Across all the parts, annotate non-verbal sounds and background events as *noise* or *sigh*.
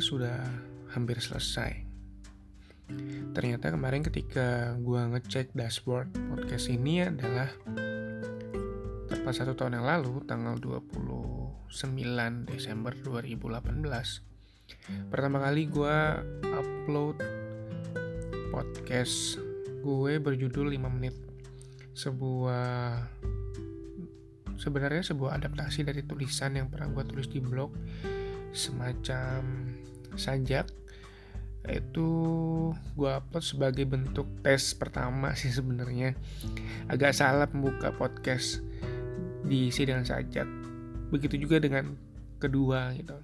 sudah hampir selesai. Ternyata kemarin ketika gue ngecek dashboard podcast ini adalah tepat satu tahun yang lalu, tanggal 29 Desember 2018. Pertama kali gue upload podcast gue berjudul 5 menit. Sebuah sebenarnya sebuah adaptasi dari tulisan yang pernah gue tulis di blog semacam sajak itu gue upload sebagai bentuk tes pertama *laughs* sih sebenarnya. Agak salah membuka podcast diisi dengan sajak. Begitu juga dengan kedua gitu.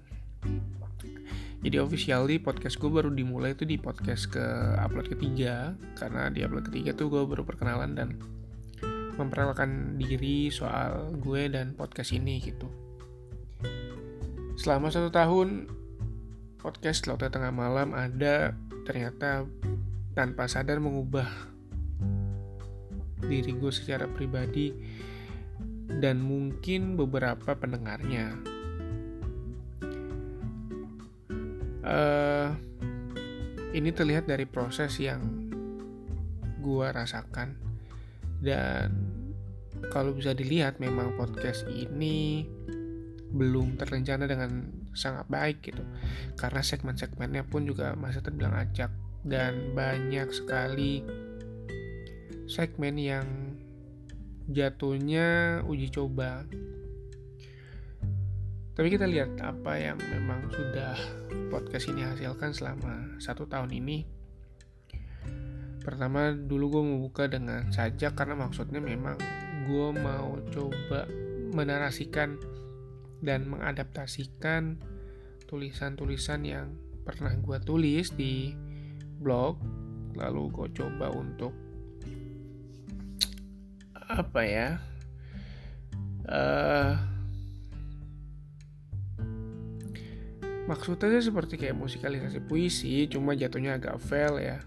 Jadi officially podcast gue baru dimulai itu di podcast ke upload ketiga. Karena di upload ketiga tuh gue baru perkenalan dan memperkenalkan diri soal gue dan podcast ini gitu. Selama satu tahun podcast Lautnya Tengah Malam ada ternyata tanpa sadar mengubah diri gue secara pribadi dan mungkin beberapa pendengarnya. Uh, ini terlihat dari proses yang gue rasakan dan kalau bisa dilihat memang podcast ini belum terencana dengan sangat baik gitu. Karena segmen-segmennya pun juga masih terbilang acak. Dan banyak sekali segmen yang jatuhnya uji coba. Tapi kita lihat apa yang memang sudah podcast ini hasilkan selama satu tahun ini. Pertama dulu gue mau buka dengan sajak karena maksudnya memang gue mau coba menarasikan dan mengadaptasikan tulisan-tulisan yang pernah gue tulis di blog lalu gue coba untuk apa ya uh, maksudnya seperti kayak musikalisasi puisi cuma jatuhnya agak fail ya.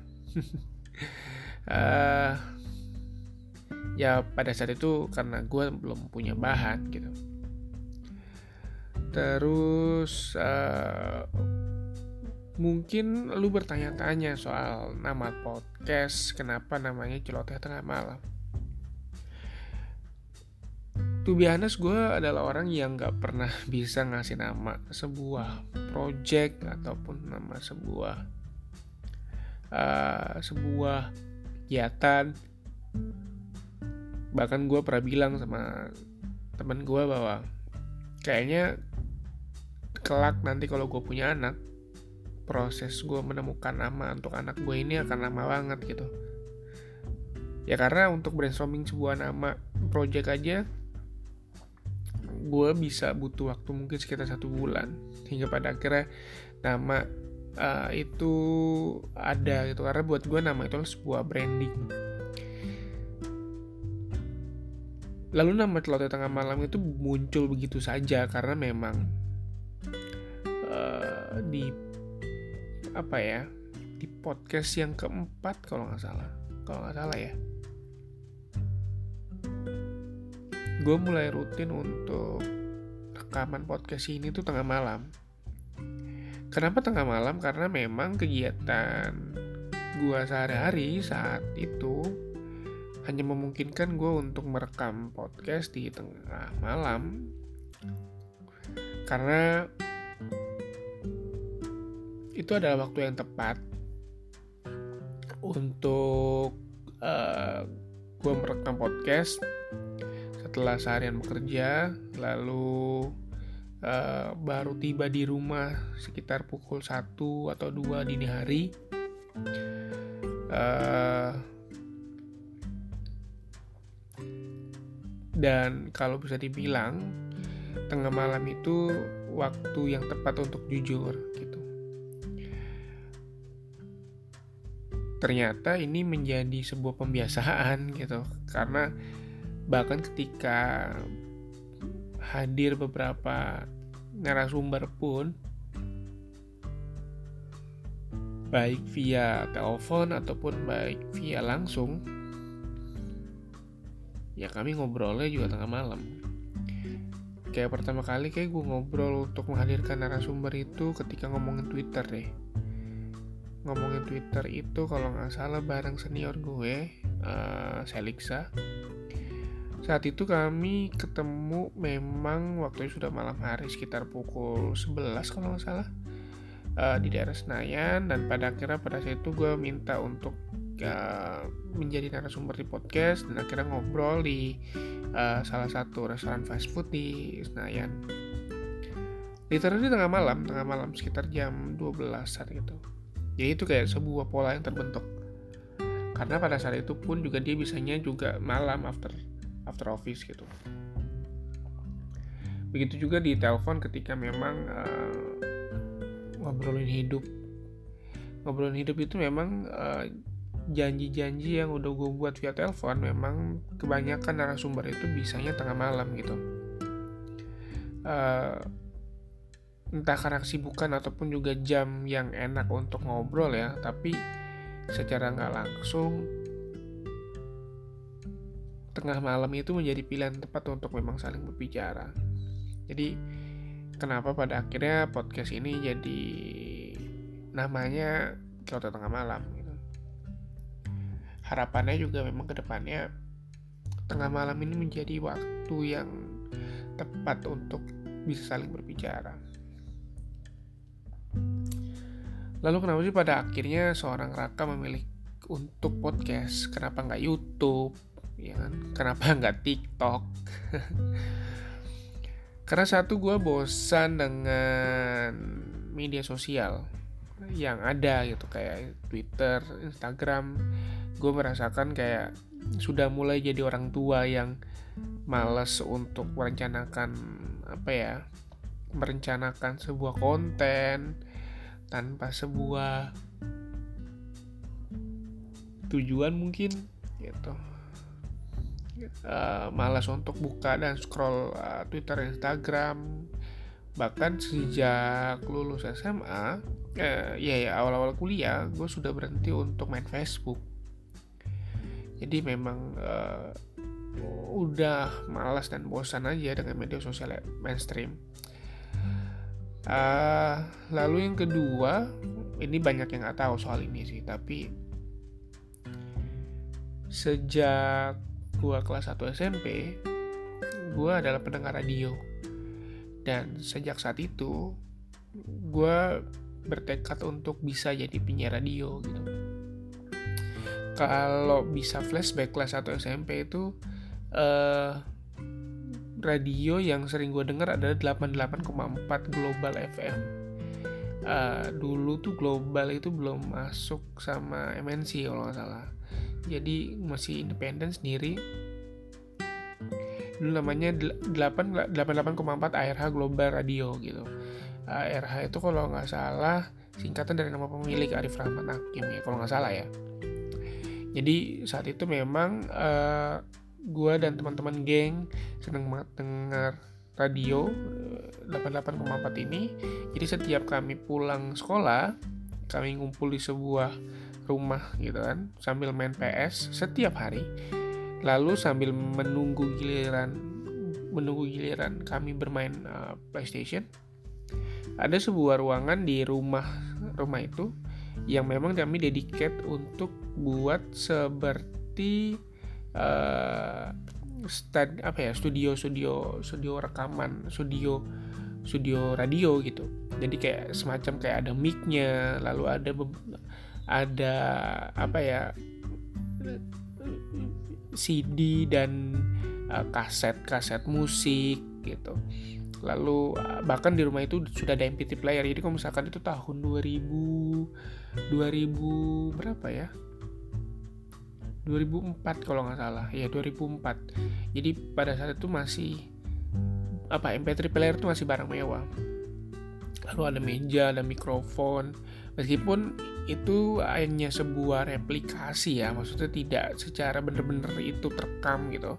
Uh, *laughs* ya pada saat itu karena gue belum punya bahan gitu terus uh, mungkin lu bertanya-tanya soal nama podcast kenapa namanya celoteh tengah malam? To be honest, gue adalah orang yang gak pernah *laughs* bisa ngasih nama sebuah project ataupun nama sebuah uh, sebuah kegiatan. Bahkan gue pernah bilang sama temen gue bahwa kayaknya kelak nanti kalau gue punya anak proses gue menemukan nama untuk anak gue ini akan lama banget gitu. Ya karena untuk brainstorming sebuah nama project aja gue bisa butuh waktu mungkin sekitar satu bulan hingga pada akhirnya nama uh, itu ada gitu. Karena buat gue nama itu adalah sebuah branding. Lalu nama celoteh tengah malam itu muncul begitu saja karena memang di apa ya di podcast yang keempat kalau nggak salah. Kalau nggak salah ya. Gue mulai rutin untuk rekaman podcast ini tuh tengah malam. Kenapa tengah malam? Karena memang kegiatan gua sehari-hari saat itu hanya memungkinkan gue untuk merekam podcast di tengah malam. Karena itu adalah waktu yang tepat untuk uh, eh, gue merekam podcast setelah seharian bekerja lalu uh, baru tiba di rumah sekitar pukul 1 atau 2 dini hari. Uh, dan kalau bisa dibilang tengah malam itu waktu yang tepat untuk jujur ternyata ini menjadi sebuah pembiasaan gitu. Karena bahkan ketika hadir beberapa narasumber pun baik via telepon ataupun baik via langsung ya kami ngobrolnya juga tengah malam. Kayak pertama kali kayak gue ngobrol untuk menghadirkan narasumber itu ketika ngomongin Twitter deh ngomongin Twitter itu kalau nggak salah bareng senior gue uh, Selixa. Saat itu kami ketemu memang waktu sudah malam hari sekitar pukul 11 kalau nggak salah uh, di daerah Senayan. Dan pada akhirnya pada saat itu gue minta untuk uh, menjadi narasumber di podcast dan akhirnya ngobrol di uh, salah satu restoran fast food di Senayan. Literally tengah malam tengah malam sekitar jam 12 saat itu ya itu kayak sebuah pola yang terbentuk. Karena pada saat itu pun juga dia bisanya juga malam after after office gitu. Begitu juga di telepon ketika memang uh, ngobrolin hidup. Ngobrolin hidup itu memang uh, janji-janji yang udah gue buat via telepon memang kebanyakan narasumber itu bisanya tengah malam gitu. Uh, entah karena kesibukan ataupun juga jam yang enak untuk ngobrol ya tapi secara nggak langsung tengah malam itu menjadi pilihan tepat untuk memang saling berbicara jadi kenapa pada akhirnya podcast ini jadi namanya Kyoto Tengah Malam gitu. harapannya juga memang ke depannya tengah malam ini menjadi waktu yang tepat untuk bisa saling berbicara Lalu kenapa sih pada akhirnya seorang Raka memilih untuk podcast? Kenapa nggak YouTube? Ya kan? Kenapa *laughs* nggak TikTok? *laughs* Karena satu gue bosan dengan media sosial yang ada gitu kayak Twitter, Instagram. Gue merasakan kayak sudah mulai jadi orang tua yang males untuk merencanakan apa ya merencanakan sebuah konten tanpa sebuah tujuan mungkin gitu. Uh, malas untuk buka dan scroll uh, Twitter Instagram. Bahkan sejak lulus SMA eh, ya ya awal-awal kuliah gue sudah berhenti untuk main Facebook. Jadi memang uh, udah malas dan bosan aja dengan media sosial mainstream Uh, lalu yang kedua, ini banyak yang nggak tahu soal ini sih, tapi sejak gua kelas 1 SMP, gua adalah pendengar radio. Dan sejak saat itu, gua bertekad untuk bisa jadi penyiar radio gitu. Kalau bisa flashback kelas 1 SMP itu uh, radio yang sering gue dengar adalah 88,4 Global FM. Uh, dulu tuh global itu belum masuk sama MNC kalau nggak salah. Jadi masih independen sendiri. Dulu namanya 88,4 ARH Global Radio gitu. ARH itu kalau nggak salah singkatan dari nama pemilik Arif Rahman Hakim ya kalau nggak salah ya. Jadi saat itu memang uh, gue dan teman-teman geng seneng banget dengar radio 88,4 eh, ini. Jadi setiap kami pulang sekolah kami ngumpul di sebuah rumah gitu kan sambil main PS setiap hari. Lalu sambil menunggu giliran menunggu giliran kami bermain uh, PlayStation ada sebuah ruangan di rumah rumah itu yang memang kami dedicated untuk buat seperti uh, stand apa ya studio studio studio rekaman studio studio radio gitu. Jadi kayak semacam kayak ada micnya lalu ada ada apa ya CD dan uh, kaset kaset musik gitu. Lalu uh, bahkan di rumah itu sudah ada MP3 player. Jadi kalau misalkan itu tahun 2000 2000 berapa ya 2004 kalau nggak salah. Ya 2004 jadi pada saat itu masih apa MP3 player itu masih barang mewah. Lalu ada meja ada mikrofon. Meskipun itu hanya sebuah replikasi ya maksudnya tidak secara bener-bener itu terekam gitu.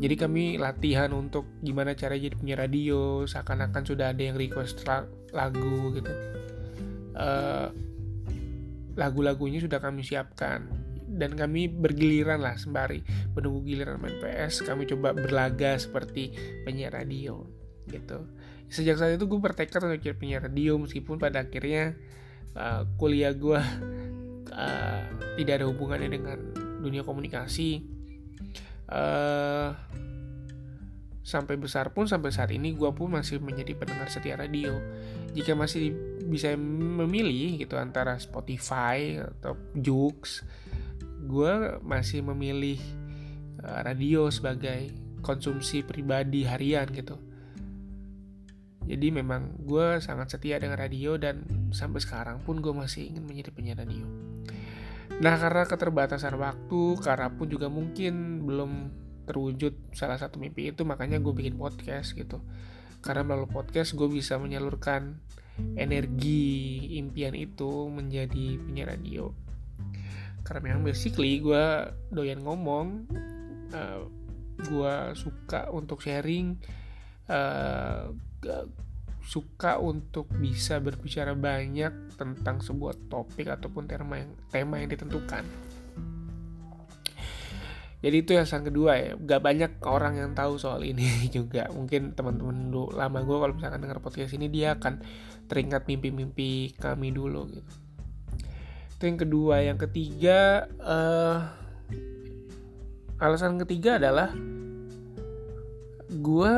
Jadi kami latihan untuk gimana cara jadi penyiar radio seakan-akan sudah ada yang request lagu gitu. Uh, lagu-lagunya sudah kami siapkan dan kami bergiliran lah sembari menunggu giliran main PS kami coba berlaga seperti penyiar radio gitu. Sejak saat itu gue bertekad untuk jadi penyiar radio meskipun pada akhirnya uh, kuliah gue uh, tidak ada hubungannya dengan dunia komunikasi. Uh, sampai besar pun sampai saat ini gue pun masih menjadi pendengar setia radio. Jika masih bisa memilih gitu antara Spotify atau Jux gue masih memilih uh, radio sebagai konsumsi pribadi harian gitu jadi memang gue sangat setia dengan radio dan sampai sekarang pun gue masih ingin menjadi penyiar radio. Nah karena keterbatasan waktu, karena pun juga mungkin belum terwujud salah satu mimpi itu makanya gue bikin podcast gitu. Karena melalui podcast gue bisa menyalurkan energi impian itu menjadi penyiar radio. Karena memang basically gue doyan ngomong, uh, gue suka untuk sharing, uh, suka untuk bisa berbicara banyak tentang sebuah topik ataupun tema yang tema yang ditentukan. Jadi itu yang kedua ya, gak banyak orang yang tahu soal ini *laughs* juga. Mungkin teman-teman lama gue kalau misalkan dengar podcast ini dia akan teringat mimpi-mimpi kami dulu gitu. Itu yang kedua, yang ketiga uh, alasan ketiga adalah gue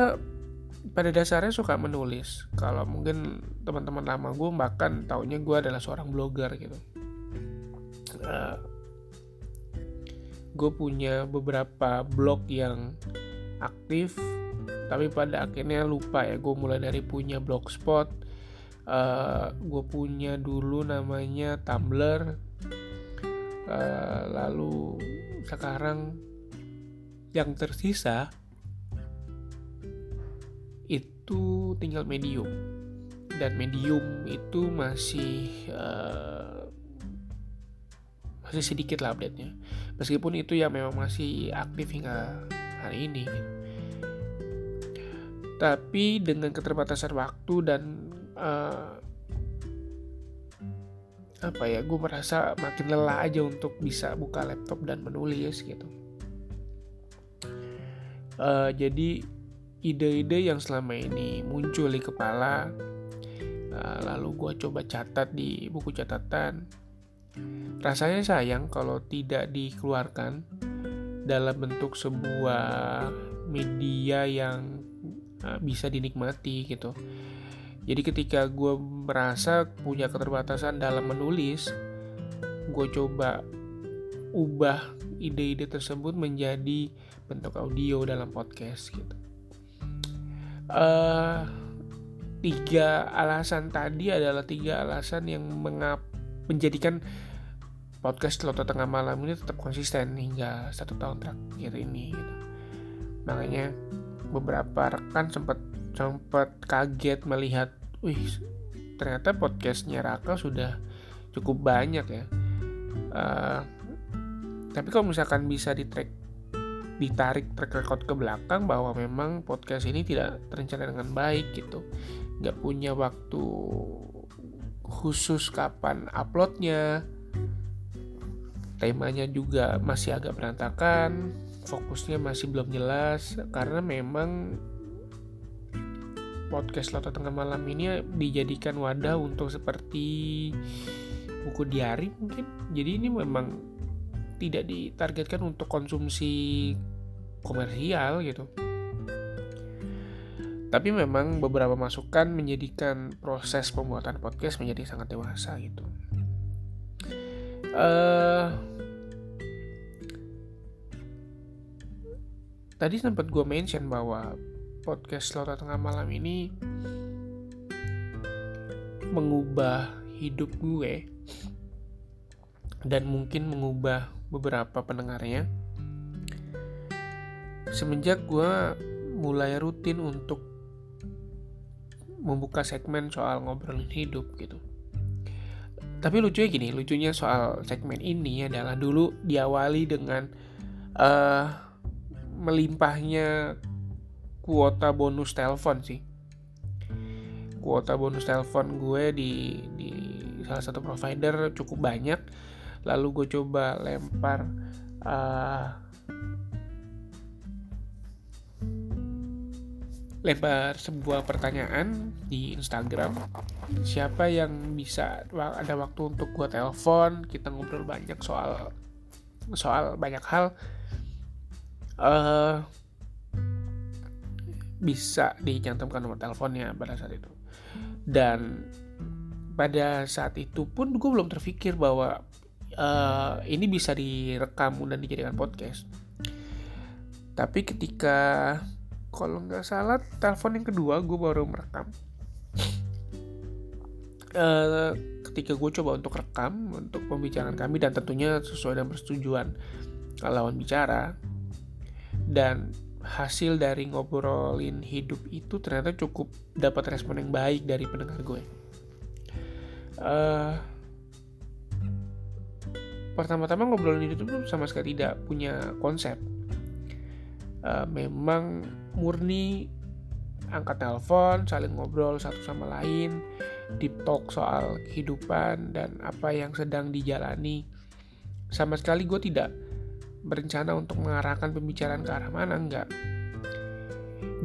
pada dasarnya suka menulis. Kalau mungkin teman-teman lama gue bahkan taunya gue adalah seorang blogger gitu. Uh, gue punya beberapa blog yang aktif, tapi pada akhirnya lupa ya. Gue mulai dari punya blogspot, uh, gue punya dulu namanya Tumblr, uh, lalu sekarang yang tersisa itu tinggal medium. Dan medium itu masih uh, masih sedikit lah update-nya. Meskipun itu ya memang masih aktif hingga hari ini. Tapi dengan keterbatasan waktu dan uh, apa ya gue merasa makin lelah aja untuk bisa buka laptop dan menulis gitu. Uh, jadi ide-ide yang selama ini muncul di kepala uh, lalu gue coba catat di buku catatan. Rasanya sayang kalau tidak dikeluarkan dalam bentuk sebuah media yang uh, bisa dinikmati gitu jadi ketika gue merasa punya keterbatasan dalam menulis gue coba ubah ide-ide tersebut menjadi bentuk audio dalam podcast gitu uh, tiga alasan tadi adalah tiga alasan yang mengap menjadikan podcast Loto Tengah Malam ini tetap konsisten hingga satu tahun terakhir ini gitu. makanya beberapa rekan sempat sempat kaget melihat wih ternyata podcastnya Raka sudah cukup banyak ya. Uh, tapi kalau misalkan bisa di track ditarik track record ke belakang bahwa memang podcast ini tidak terencana dengan baik gitu. Nggak punya waktu khusus kapan uploadnya. Temanya juga masih agak berantakan fokusnya masih belum jelas karena memang podcast Loto Tengah Malam ini dijadikan wadah untuk seperti buku diari mungkin jadi ini memang tidak ditargetkan untuk konsumsi komersial gitu. Tapi memang beberapa masukan menjadikan proses pembuatan podcast menjadi sangat dewasa gitu. Uh, tadi sempat gue mention bahwa podcast Lota Tengah Malam ini mengubah hidup gue dan mungkin mengubah beberapa pendengarnya. Semenjak gue mulai rutin untuk membuka segmen soal ngobrolin hidup gitu. Tapi lucunya gini lucunya soal segmen ini adalah dulu diawali dengan uh, melimpahnya kuota bonus telepon sih. Kuota bonus telepon gue di di salah satu provider cukup banyak. Lalu gue coba lempar uh, lempar sebuah pertanyaan di Instagram. Siapa yang bisa ada waktu untuk gue telepon kita ngobrol banyak soal soal banyak hal. Uh, bisa dicantumkan nomor teleponnya pada saat itu. Dan pada saat itu pun gue belum terpikir bahwa uh, ini bisa direkam dan dijadikan podcast. Tapi ketika kalau nggak salah telepon yang kedua gue baru merekam. Uh, ketika gue coba untuk rekam untuk pembicaraan kami dan tentunya sesuai dengan persetujuan lawan bicara. Dan hasil dari ngobrolin hidup itu ternyata cukup dapat respon yang baik dari pendengar gue. Uh, pertama-tama ngobrolin hidup itu sama sekali tidak punya konsep. Uh, memang murni angkat telepon, saling ngobrol satu sama lain, deep talk soal kehidupan dan apa yang sedang dijalani. Sama sekali gue tidak berencana untuk mengarahkan pembicaraan ke arah mana, enggak.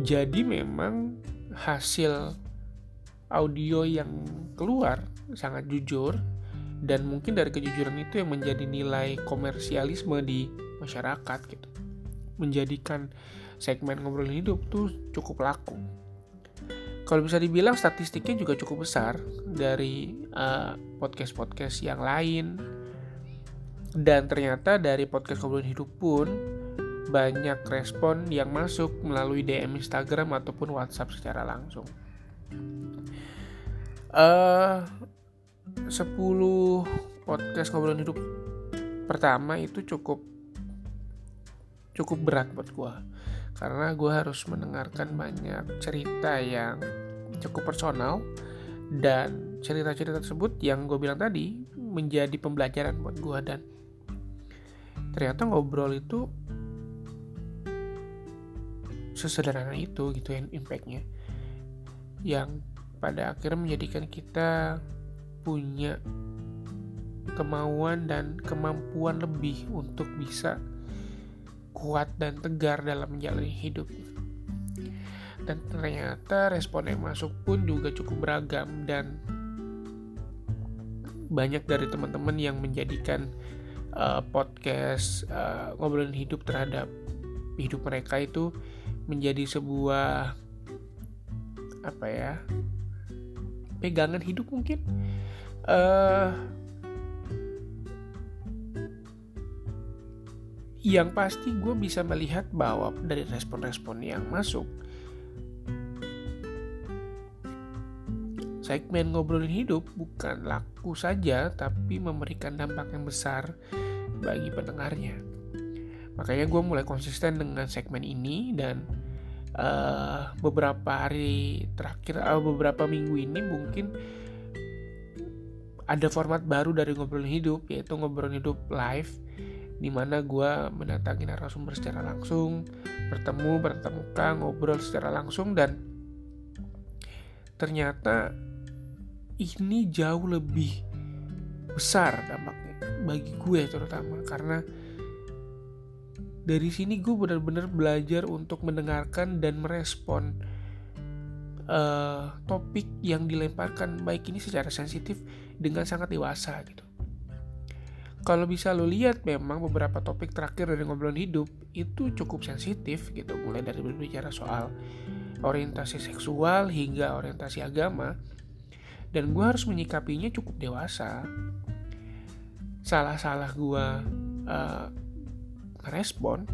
Jadi memang hasil audio yang keluar sangat jujur dan mungkin dari kejujuran itu yang menjadi nilai komersialisme di masyarakat gitu. Menjadikan segmen ngobrolin hidup tuh cukup laku. Kalau bisa dibilang statistiknya juga cukup besar dari uh, podcast-podcast yang lain. Dan ternyata dari podcast ngobrolin hidup pun banyak respon yang masuk melalui DM Instagram ataupun WhatsApp secara langsung. Uh, 10 podcast ngobrolin hidup pertama itu cukup cukup berat buat gue karena gue harus mendengarkan banyak cerita yang cukup personal dan cerita-cerita tersebut yang gue bilang tadi menjadi pembelajaran buat gue dan ternyata ngobrol itu sesederhana itu gitu yang impactnya yang pada akhirnya menjadikan kita punya kemauan dan kemampuan lebih untuk bisa kuat dan tegar dalam menjalani hidup. Dan ternyata respon yang masuk pun juga cukup beragam dan banyak dari teman-teman yang menjadikan uh, podcast uh, ngobrolin hidup terhadap hidup mereka itu menjadi sebuah apa ya pegangan hidup mungkin. Uh, yang pasti gue bisa melihat bahwa dari respon-respon yang masuk segmen ngobrolin hidup bukan laku saja tapi memberikan dampak yang besar bagi pendengarnya. Makanya gue mulai konsisten dengan segmen ini dan uh, beberapa hari terakhir uh, beberapa minggu ini mungkin ada format baru dari ngobrolin hidup yaitu ngobrolin hidup live di mana gue mendatangi narasumber secara langsung, bertemu, bertatap muka, ngobrol secara langsung dan ternyata ini jauh lebih besar dampaknya bagi gue terutama. Karena dari sini gue benar-benar belajar untuk mendengarkan dan merespon uh, topik yang dilemparkan baik ini secara sensitif dengan sangat dewasa gitu. Kalau bisa lo lihat memang beberapa topik terakhir dari ngobrol hidup itu cukup sensitif gitu. Mulai dari berbicara soal orientasi seksual hingga orientasi agama dan gue harus menyikapinya cukup dewasa. Salah-salah gue uh, respon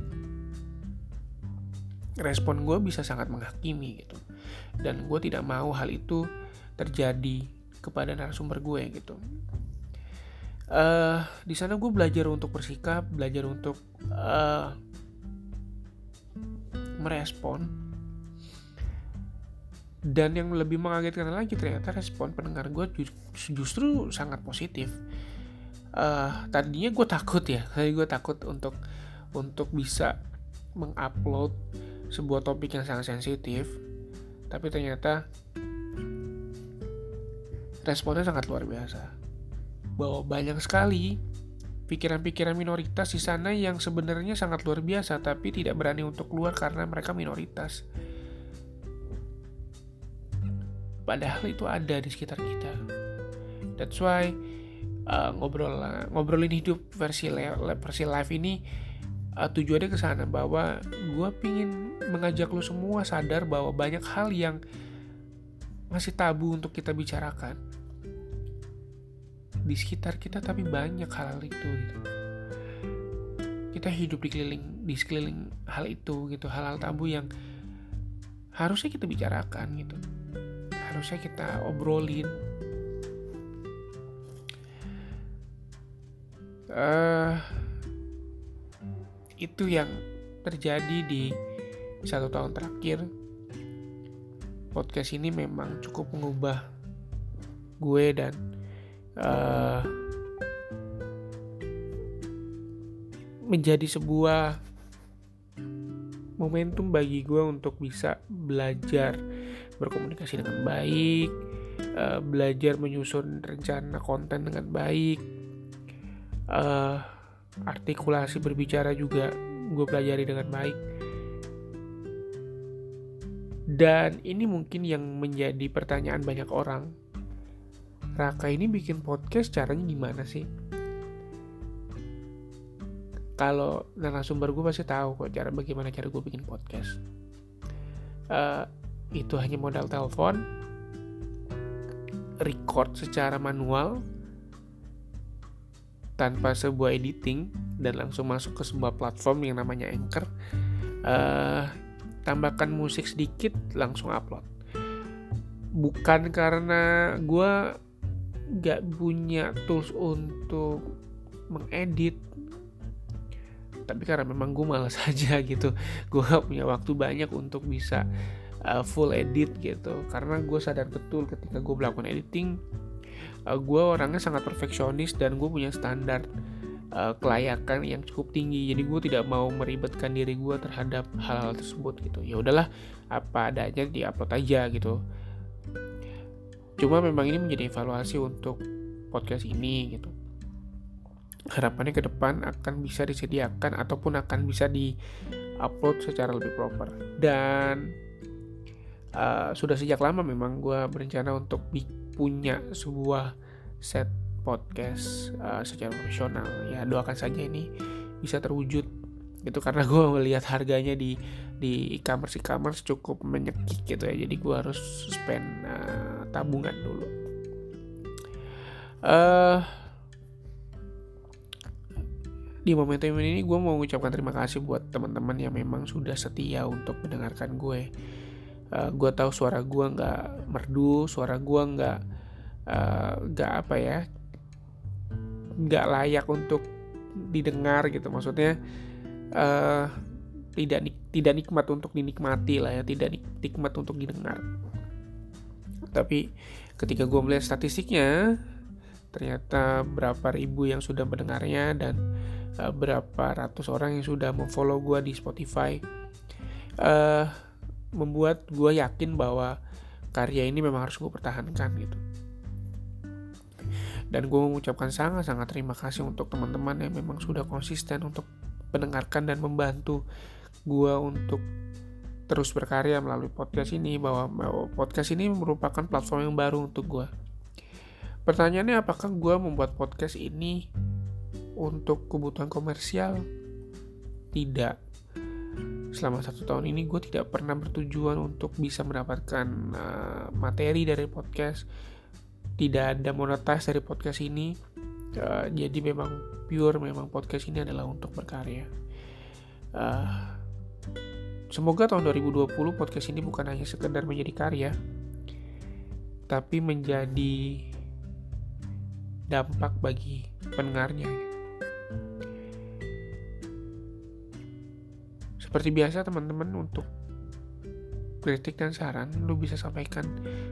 respon gue bisa sangat menghakimi gitu. Dan gue tidak mau hal itu terjadi kepada narasumber gue gitu. Uh, di sana gue belajar untuk bersikap belajar untuk uh, merespon dan yang lebih mengagetkan lagi ternyata respon pendengar gue justru sangat positif. Uh, tadinya gue takut ya tadi gue takut untuk untuk bisa mengupload sebuah topik yang sangat sensitif. Tapi ternyata responnya sangat luar biasa. Bahwa banyak sekali pikiran-pikiran minoritas di sana yang sebenarnya sangat luar biasa tapi tidak berani untuk keluar karena mereka minoritas. Padahal itu ada di sekitar kita. That's why uh, ngobrol ngobrolin hidup versi versi live ini uh, tujuannya ke sana bahwa gue pingin mengajak lo semua sadar bahwa banyak hal yang masih tabu untuk kita bicarakan. Di sekitar kita tapi banyak hal, itu gitu. Kita hidup di keliling di sekeliling hal itu gitu. Hal-hal tabu yang harusnya kita bicarakan gitu harusnya kita obrolin. Uh, itu yang terjadi di satu tahun terakhir. Podcast ini memang cukup mengubah gue dan uh, menjadi sebuah momentum bagi gue untuk bisa belajar berkomunikasi dengan baik, uh, belajar menyusun rencana konten dengan baik, uh, artikulasi berbicara juga gue pelajari dengan baik. Dan ini mungkin yang menjadi pertanyaan banyak orang. Raka ini bikin podcast caranya gimana sih? Kalau narasumber gue pasti tahu kok cara bagaimana cara gue bikin podcast. Uh, itu hanya modal telepon record secara manual tanpa sebuah editing dan langsung masuk ke sebuah platform yang namanya Anchor. Uh, tambahkan musik sedikit, langsung upload. Bukan karena gue gak punya tools untuk mengedit, tapi karena memang gue malas *laughs* aja gitu. Gue gak punya waktu banyak untuk bisa uh, full edit gitu. Karena gue sadar betul ketika gue melakukan editing, uh, gue orangnya sangat perfeksionis dan gue punya standar uh, kelayakan yang cukup tinggi. Jadi gue tidak mau meribetkan diri gue terhadap hal-hal tersebut gitu. Ya udahlah apa adanya diupload aja gitu. Cuma memang ini menjadi evaluasi untuk podcast ini gitu. Harapannya ke depan akan bisa disediakan ataupun akan bisa di upload secara lebih proper. Dan uh, sudah sejak lama memang gue berencana untuk punya sebuah set podcast uh, secara profesional. Ya doakan saja ini bisa terwujud. Itu karena gue melihat harganya di di e-commerce e-commerce cukup menyekik gitu ya. Jadi gue harus spend uh, tabungan dulu. Uh, di momentum ini gue mau mengucapkan terima kasih buat teman-teman yang memang sudah setia untuk mendengarkan gue uh, gue tahu suara gue nggak merdu suara gue nggak uh, nggak apa ya nggak layak untuk didengar gitu. Maksudnya uh, tidak tidak nikmat untuk dinikmati lah ya tidak nikmat untuk didengar. Tapi ketika gue melihat statistiknya ternyata berapa ribu yang sudah mendengarnya dan uh, berapa ratus orang yang sudah memfollow gue di Spotify. Uh, membuat gue yakin bahwa karya ini memang harus gue pertahankan gitu. Dan gue mengucapkan sangat-sangat terima kasih untuk teman-teman yang memang sudah konsisten untuk mendengarkan dan membantu gue untuk terus berkarya melalui podcast ini bahwa podcast ini merupakan platform yang baru untuk gue pertanyaannya apakah gue membuat podcast ini untuk kebutuhan komersial? Tidak selama satu tahun ini gue tidak pernah bertujuan untuk bisa mendapatkan uh, materi dari podcast. Tidak ada monetize dari podcast ini. Uh, jadi memang pure memang podcast ini adalah untuk berkarya. Uh, semoga tahun 2020 podcast ini bukan hanya sekedar menjadi karya tapi menjadi dampak bagi pendengarnya Seperti biasa teman-teman untuk kritik dan saran lu bisa sampaikan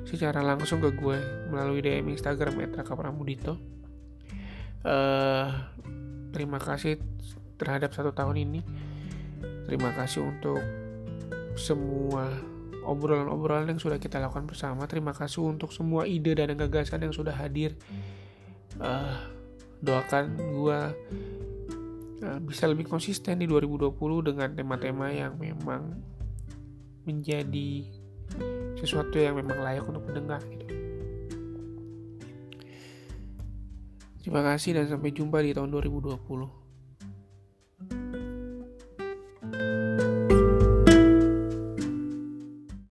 secara langsung ke gue melalui DM Instagram @rakapramudito. Uh, terima kasih terhadap satu tahun ini. Terima kasih untuk semua obrolan-obrolan yang sudah kita lakukan bersama. Terima kasih untuk semua ide dan gagasan yang sudah hadir. Uh, doakan gue Eh, bisa lebih konsisten di 2020 dengan tema-tema yang memang menjadi sesuatu yang memang layak untuk mendengar gitu. Terima kasih dan sampai jumpa di tahun 2020.